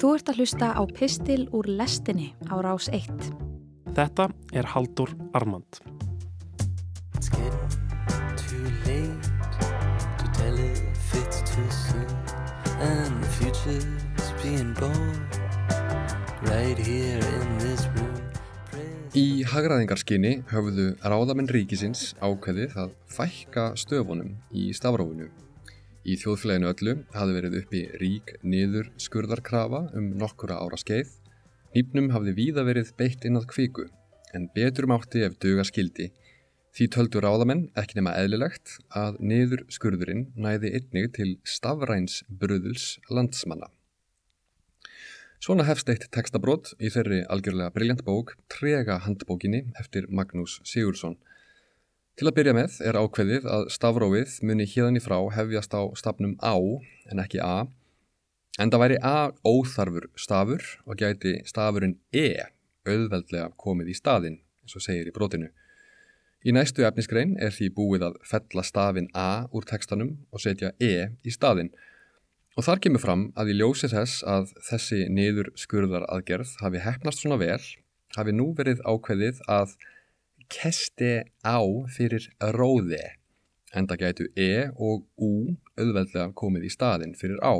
Þú ert að hlusta á Pistil úr lestinni á rás 1. Þetta er Haldur Armand. It's getting too late to tell if it's too soon. And the future's being born right here in this room. Í hagraðingarskinni höfðu ráðamenn ríkisins ákveðið að fækka stöfunum í stafrófinu. Í þjóðfélaginu öllu hafði verið uppi rík niður skurðarkrafa um nokkura ára skeið. Nýpnum hafði víða verið beitt inn að kviku, en betur mátti ef duga skildi. Því töldu ráðamenn ekki nema eðlilegt að niður skurðurinn næði einnig til stafræns bröðuls landsmanna. Svona hefst eitt textabrót í þeirri algjörlega brilljant bók Trega handbókinni eftir Magnús Sigursson. Til að byrja með er ákveðið að stafrófið muni híðan í frá hefjast á stafnum á en ekki a, en það væri a óþarfur stafur og gæti stafurinn e auðveldlega komið í staðin, eins og segir í brótinu. Í næstu efnisgrein er því búið að fella stafin a úr textanum og setja e í staðin, Og þar kemur fram að í ljósi þess að þessi niður skurðar aðgerð hafi hefnast svona vel, hafi nú verið ákveðið að kesti á fyrir róði, en það gætu e og u auðveldlega komið í staðin fyrir á.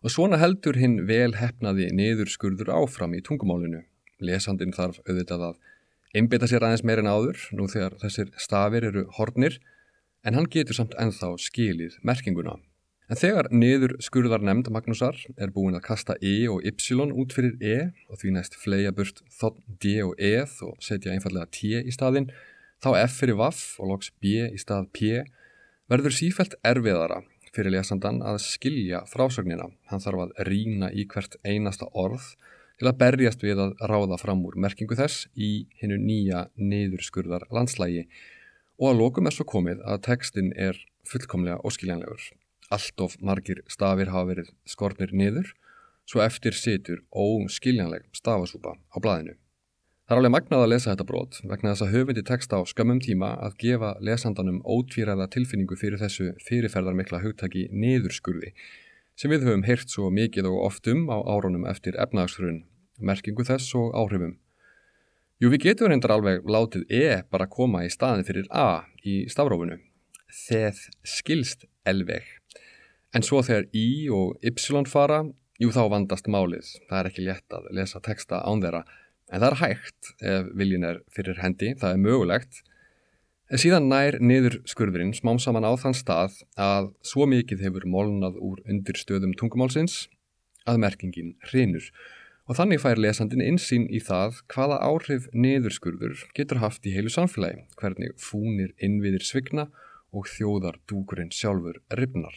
Og svona heldur hinn vel hefnaði niður skurður áfram í tungumálinu. Lesandin þarf auðvitað að einbita sér aðeins meirinn áður, nú þegar þessir stafir eru hornir, en hann getur samt enþá skilið merkinguna. En þegar niður skurðarnemnd Magnúsar er búin að kasta E og Y út fyrir E og því næst fleia burt þótt D og Eð og setja einfallega T í staðin, þá F fyrir Vaff og loks B í stað P, verður sífælt erfiðara fyrir lesandan að skilja frásögnina. Hann þarf að rína í hvert einasta orð til að berjast við að ráða fram úr merkingu þess í hinnu nýja niðurskurðar landslægi og að lókum er svo komið að textin er fullkomlega óskiljanlegur. Allt of margir stafir hafa verið skornir niður, svo eftir situr óskiljanleg stafasúpa á blaðinu. Það er alveg magnað að lesa þetta brot vegna þess að höfundi texta á skömmum tíma að gefa lesandanum ótvíræða tilfinningu fyrir þessu fyrirferðarmikla hugtaki niðurskurði sem við höfum heyrt svo mikið og oft um á árunum eftir efnagsfrun, merkingu þess og áhrifum. Jú, við getum reyndar alveg látið E bara koma í staðin fyrir A í stafrófunu. Þeð skilst elveg. En svo þegar I og Y fara, jú þá vandast málið. Það er ekki létt að lesa texta án þeirra, en það er hægt ef viljin er fyrir hendi, það er mögulegt. En síðan nær niður skurðurinn smám saman á þann stað að svo mikið hefur molnað úr undir stöðum tungumálsins að merkingin hrinur. Og þannig fær lesandin insýn í það hvaða áhrif niðurskurður getur haft í heilu samfélagi, hvernig fúnir innviðir svigna og þjóðar dúkurinn sjálfur ripnar.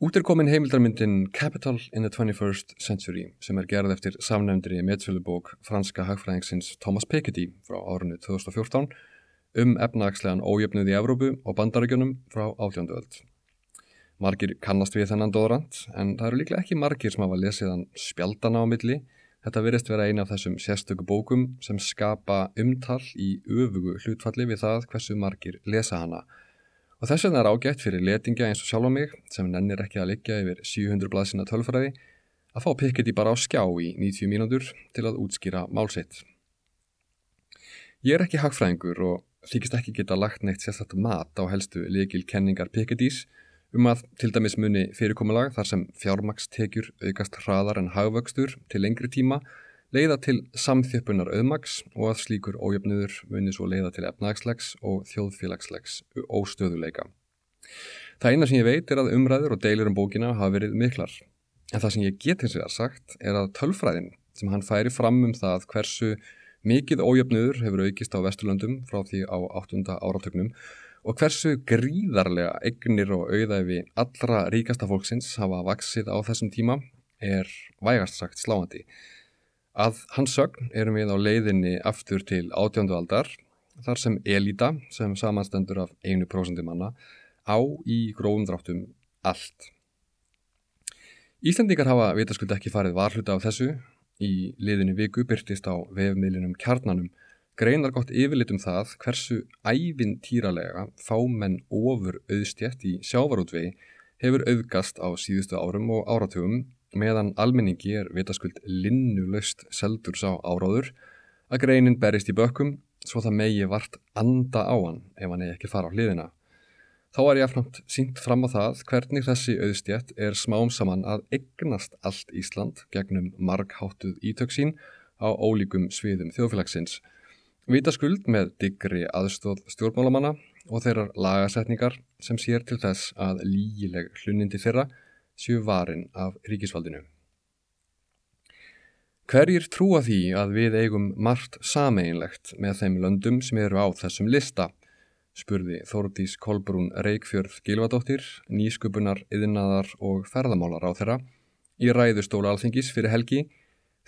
Út er komin heimildarmyndin Capital in the 21st Century sem er gerð eftir samnefndri meðsölubók franska hagfræðingsins Thomas Piketty frá árunni 2014 um efnagslegan ójöfnuð í Evrópu og bandarækjunum frá átjónduöld. Margir kannast við þennan dóðrand en það eru líklega ekki margir sem hafa lesiðan spjaldana á milli. Þetta verist vera eina af þessum sérstöku bókum sem skapa umtal í öfugu hlutfalli við það hversu margir lesa hana. Og þess vegna er ágætt fyrir letingja eins og sjálf á mig sem nennir ekki að liggja yfir 700 blaðsina tölfræði að fá Piketty bara á skjá í 90 mínútur til að útskýra málsitt. Ég er ekki hagfræðingur og þykist ekki geta lagt neitt sérstaklega mat á helstu leikil kenningar Pikettys um að til dæmis muni fyrirkomulag þar sem fjármakstekjur aukast hraðar en hagvöxtur til lengri tíma leiða til samþjöppunar auðmags og að slíkur ójöfniður muni svo leiða til efnagslegs og þjóðfélagslegs óstöðuleika. Það eina sem ég veit er að umræður og deilir um bókina hafa verið miklar. En það sem ég get hins vegar sagt er að tölfræðin sem hann færi fram um það hversu mikið ójöfniður hefur aukist á Vesturlöndum frá því á 8. áratögnum og hversu gríðarlega eignir og auðæfi allra ríkasta fólksins hafa vaksið á þessum tíma er vægast sagt sláandi. Að hans sögn erum við á leiðinni aftur til átjöndu aldar þar sem elita sem samanstendur af einu prósundi manna á í grófum dráttum allt. Íslandingar hafa vitaskuld ekki farið varhluta af þessu. Í liðinni viku byrtist á vefmiðlinum kjarnanum greinar gott yfirlit um það hversu ævintýralega fámenn ofur auðstjætt í sjávarútvegi hefur auðgast á síðustu árum og áratugum meðan almenningi er vitaskuld linnulöst seldur sá áráður að greinin berist í bökkum svo það megi vart anda á hann ef hann eigi ekki fara á hliðina. Þá er ég afnátt sínt fram á það hvernig þessi auðstjætt er smám saman að egnast allt Ísland gegnum margháttuð ítöksín á ólíkum sviðum þjóðfélagsins. Vitaskuld með digri aðstóð stjórnmálamanna og þeirrar lagasetningar sem sér til þess að lígileg hlunindi þeirra séu varin af ríkisvaldinu. Hverjir trúa því að við eigum margt sameinlegt með þeim löndum sem eru á þessum lista? spurði Þórdís Kolbrún Reykjörð Gilvadóttir, nýsköpunar, yðinnaðar og ferðamálar á þeirra í ræðustóla alþingis fyrir helgi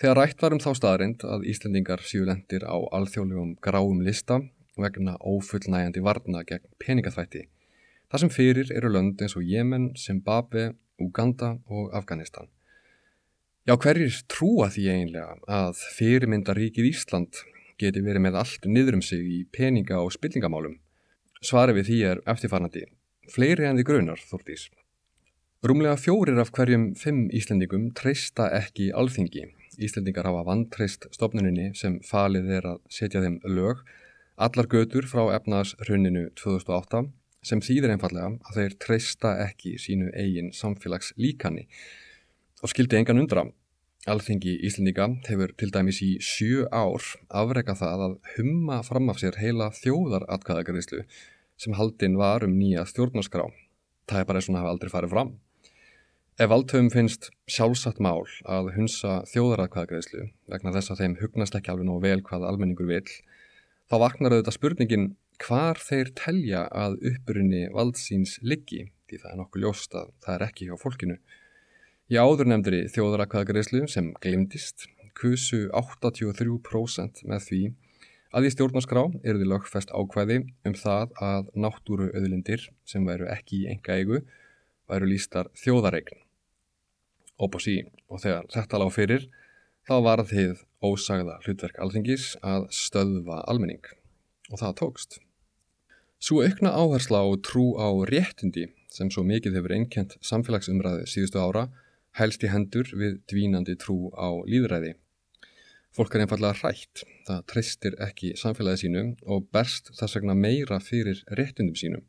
þegar rætt var um þá staðrind að Íslandingar séu lendir á alþjóðlegum gráum lista vegna ófullnægjandi varna gegn peningaþvætti. Það sem fyrir eru lönd eins og Jemen, Zimbabwe, Uganda og Afganistan. Já, hverjir trúa því eiginlega að fyrirmyndaríkið Ísland geti verið með allt niður um sig í peninga og spillingamálum? Svarið við því er eftirfarnandi. Fleiri en því grunar, Þórtís. Rúmlega fjórir af hverjum fimm Íslandingum treysta ekki alþingi. Íslandingar hafa vantreyst stopnuninni sem falið er að setja þeim lög, allar götur frá efnaðs hruninu 2008 sem þýðir einfallega að þeir treysta ekki sínu eigin samfélags líkanni og skildi engan undra. Alþingi Íslendinga hefur til dæmis í sjö ár afrega það að humma fram af sér heila þjóðaratkvæðagriðslu sem haldinn var um nýja stjórnarskrá. Það er bara eins og það hafa aldrei farið fram. Ef valdhöfum finnst sjálfsagt mál að hunsa þjóðaratkvæðagriðslu vegna þess að þeim hugnast ekki alveg nóg vel hvað almenningur vil, þá vaknar auðvitað spurningin hvar þeir telja að uppurinn valdsíns liggi, því það er nokkuð ljóst að það er ekki hjá fólkinu. Í áður nefndri þjóðarakvæðagreyslu sem glimtist kusu 83% með því að í stjórnarskrá eru því lögfest ákvæði um það að náttúru öðlindir sem væru ekki í enga eigu væru lístar þjóðareign. Opposí og þegar þetta lág fyrir þá var þið ósagða hlutverk alþingis að stöðva almenning og það tókst. Svo aukna áhersla á trú á réttindi sem svo mikið hefur einkjent samfélagsumræði síðustu ára helst í hendur við dvínandi trú á líðræði. Fólk er einfallega hrætt, það treystir ekki samfélagi sínum og berst þess vegna meira fyrir réttundum sínum.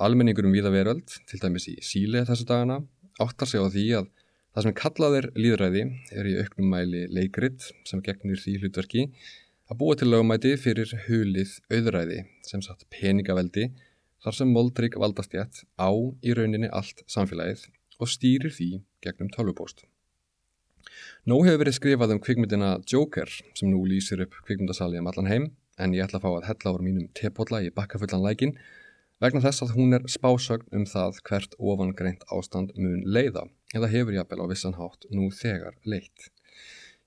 Almenningur um viða veröld, til dæmis í síle þessu dagana, áttar sig á því að það sem kallaðir líðræði er í auknum mæli leikrit sem gegnir því hlutverki að búa til lögumæti fyrir hulið auðræði sem satt peningaveldi þar sem moldrygg valdastjætt á í rauninni allt samfélagið og stýrir því gegnum tölvupóst. Nó hefur verið skrifað um kvikmyndina Joker sem nú lýsir upp kvikmyndasali um allan heim en ég ætla að fá að hella ára mínum tepotla í bakkafullan lækin vegna þess að hún er spásögn um það hvert ofangreint ástand mun leiða eða hefur jafnvel á vissan hátt nú þegar leitt.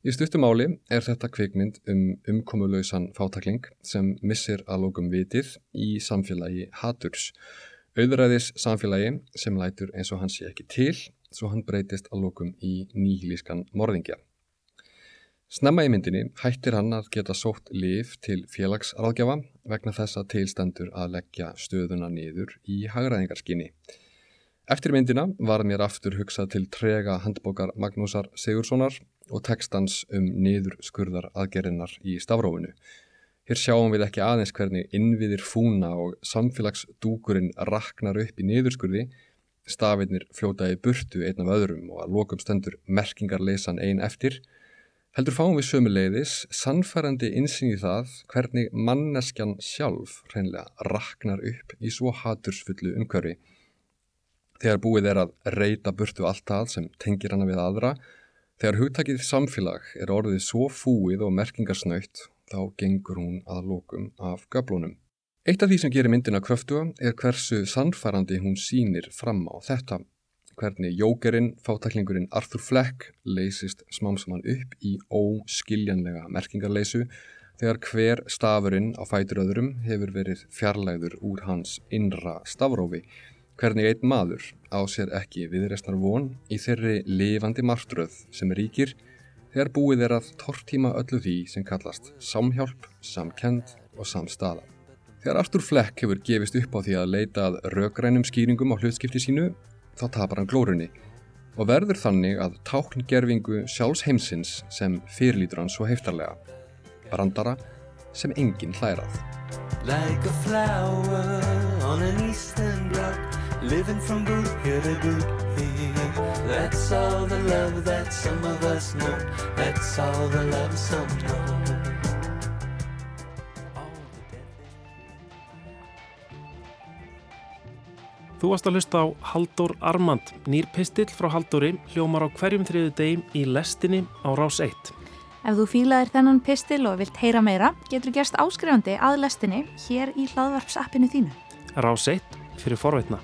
Í stuttumáli er þetta kvikmynd um umkomulausan fátakling sem missir að lókum vitið í samfélagi haturs auðræðis samfélagi sem lætur eins og hann sé ekki til svo hann breytist að lókum í nýhilískan morðingja. Snemma í myndinni hættir hann að geta sótt lif til félagsráðgjafa vegna þess að tilstendur að leggja stöðuna niður í hagraðingarskinni. Eftir myndina var mér aftur hugsað til trega handbókar Magnúsar Sigurssonar og tekstans um niður skurðar aðgerinnar í stafrófunu. Hér sjáum við ekki aðeins hvernig innviðir fúna og samfélagsdúkurinn raknar upp í niðurskurði, stafinnir fljótaði burtu einn af öðrum og að lokum stendur merkingarleisan einn eftir, heldur fáum við sömuleiðis sannfærandi insýn í það hvernig manneskjan sjálf hreinlega raknar upp í svo hatursfullu umhverfi. Þegar búið er að reyta burtu allt það sem tengir hana við aðra, þegar hugtakið samfélag er orðið svo fúið og merkingarsnöytt þá gengur hún að lókum af göblunum. Eitt af því sem gerir myndina kröftuga er hversu sannfærandi hún sínir fram á þetta. Hvernig jókerinn, fátaklingurinn Arthur Fleck leysist smámsamann upp í óskiljanlega merkingarleysu þegar hver stafurinn á fætur öðrum hefur verið fjarlæður úr hans innra stafrófi. Hvernig einn maður á sér ekki viðreistnar von í þeirri lifandi martröð sem ríkir þegar búið er að tortíma öllu því sem kallast samhjálp, samkend og samstaða. Þegar Artur Fleck hefur gefist upp á því að leita að raugrænum skýringum á hlutskipti sínu, þá tapar hann glórunni. og verður þannig að tákngerfingu sjálfs heimsins sem fyrirlítur hann svo heftarlega. Brandara sem enginn hlærað. Like living from boogie to boogie. That's all the love that some of us know. That's all the love some know. Þú varst að hlusta á Haldur Armand, nýr pistill frá Halduri, hljómar á hverjum þriðu degim í lestinni á rás 1. Ef þú fílaðir þennan pistil og vilt heyra meira, getur gerst áskrifandi að lestinni hér í hlaðvarpsappinu þínu. Rás 1 fyrir forveitna.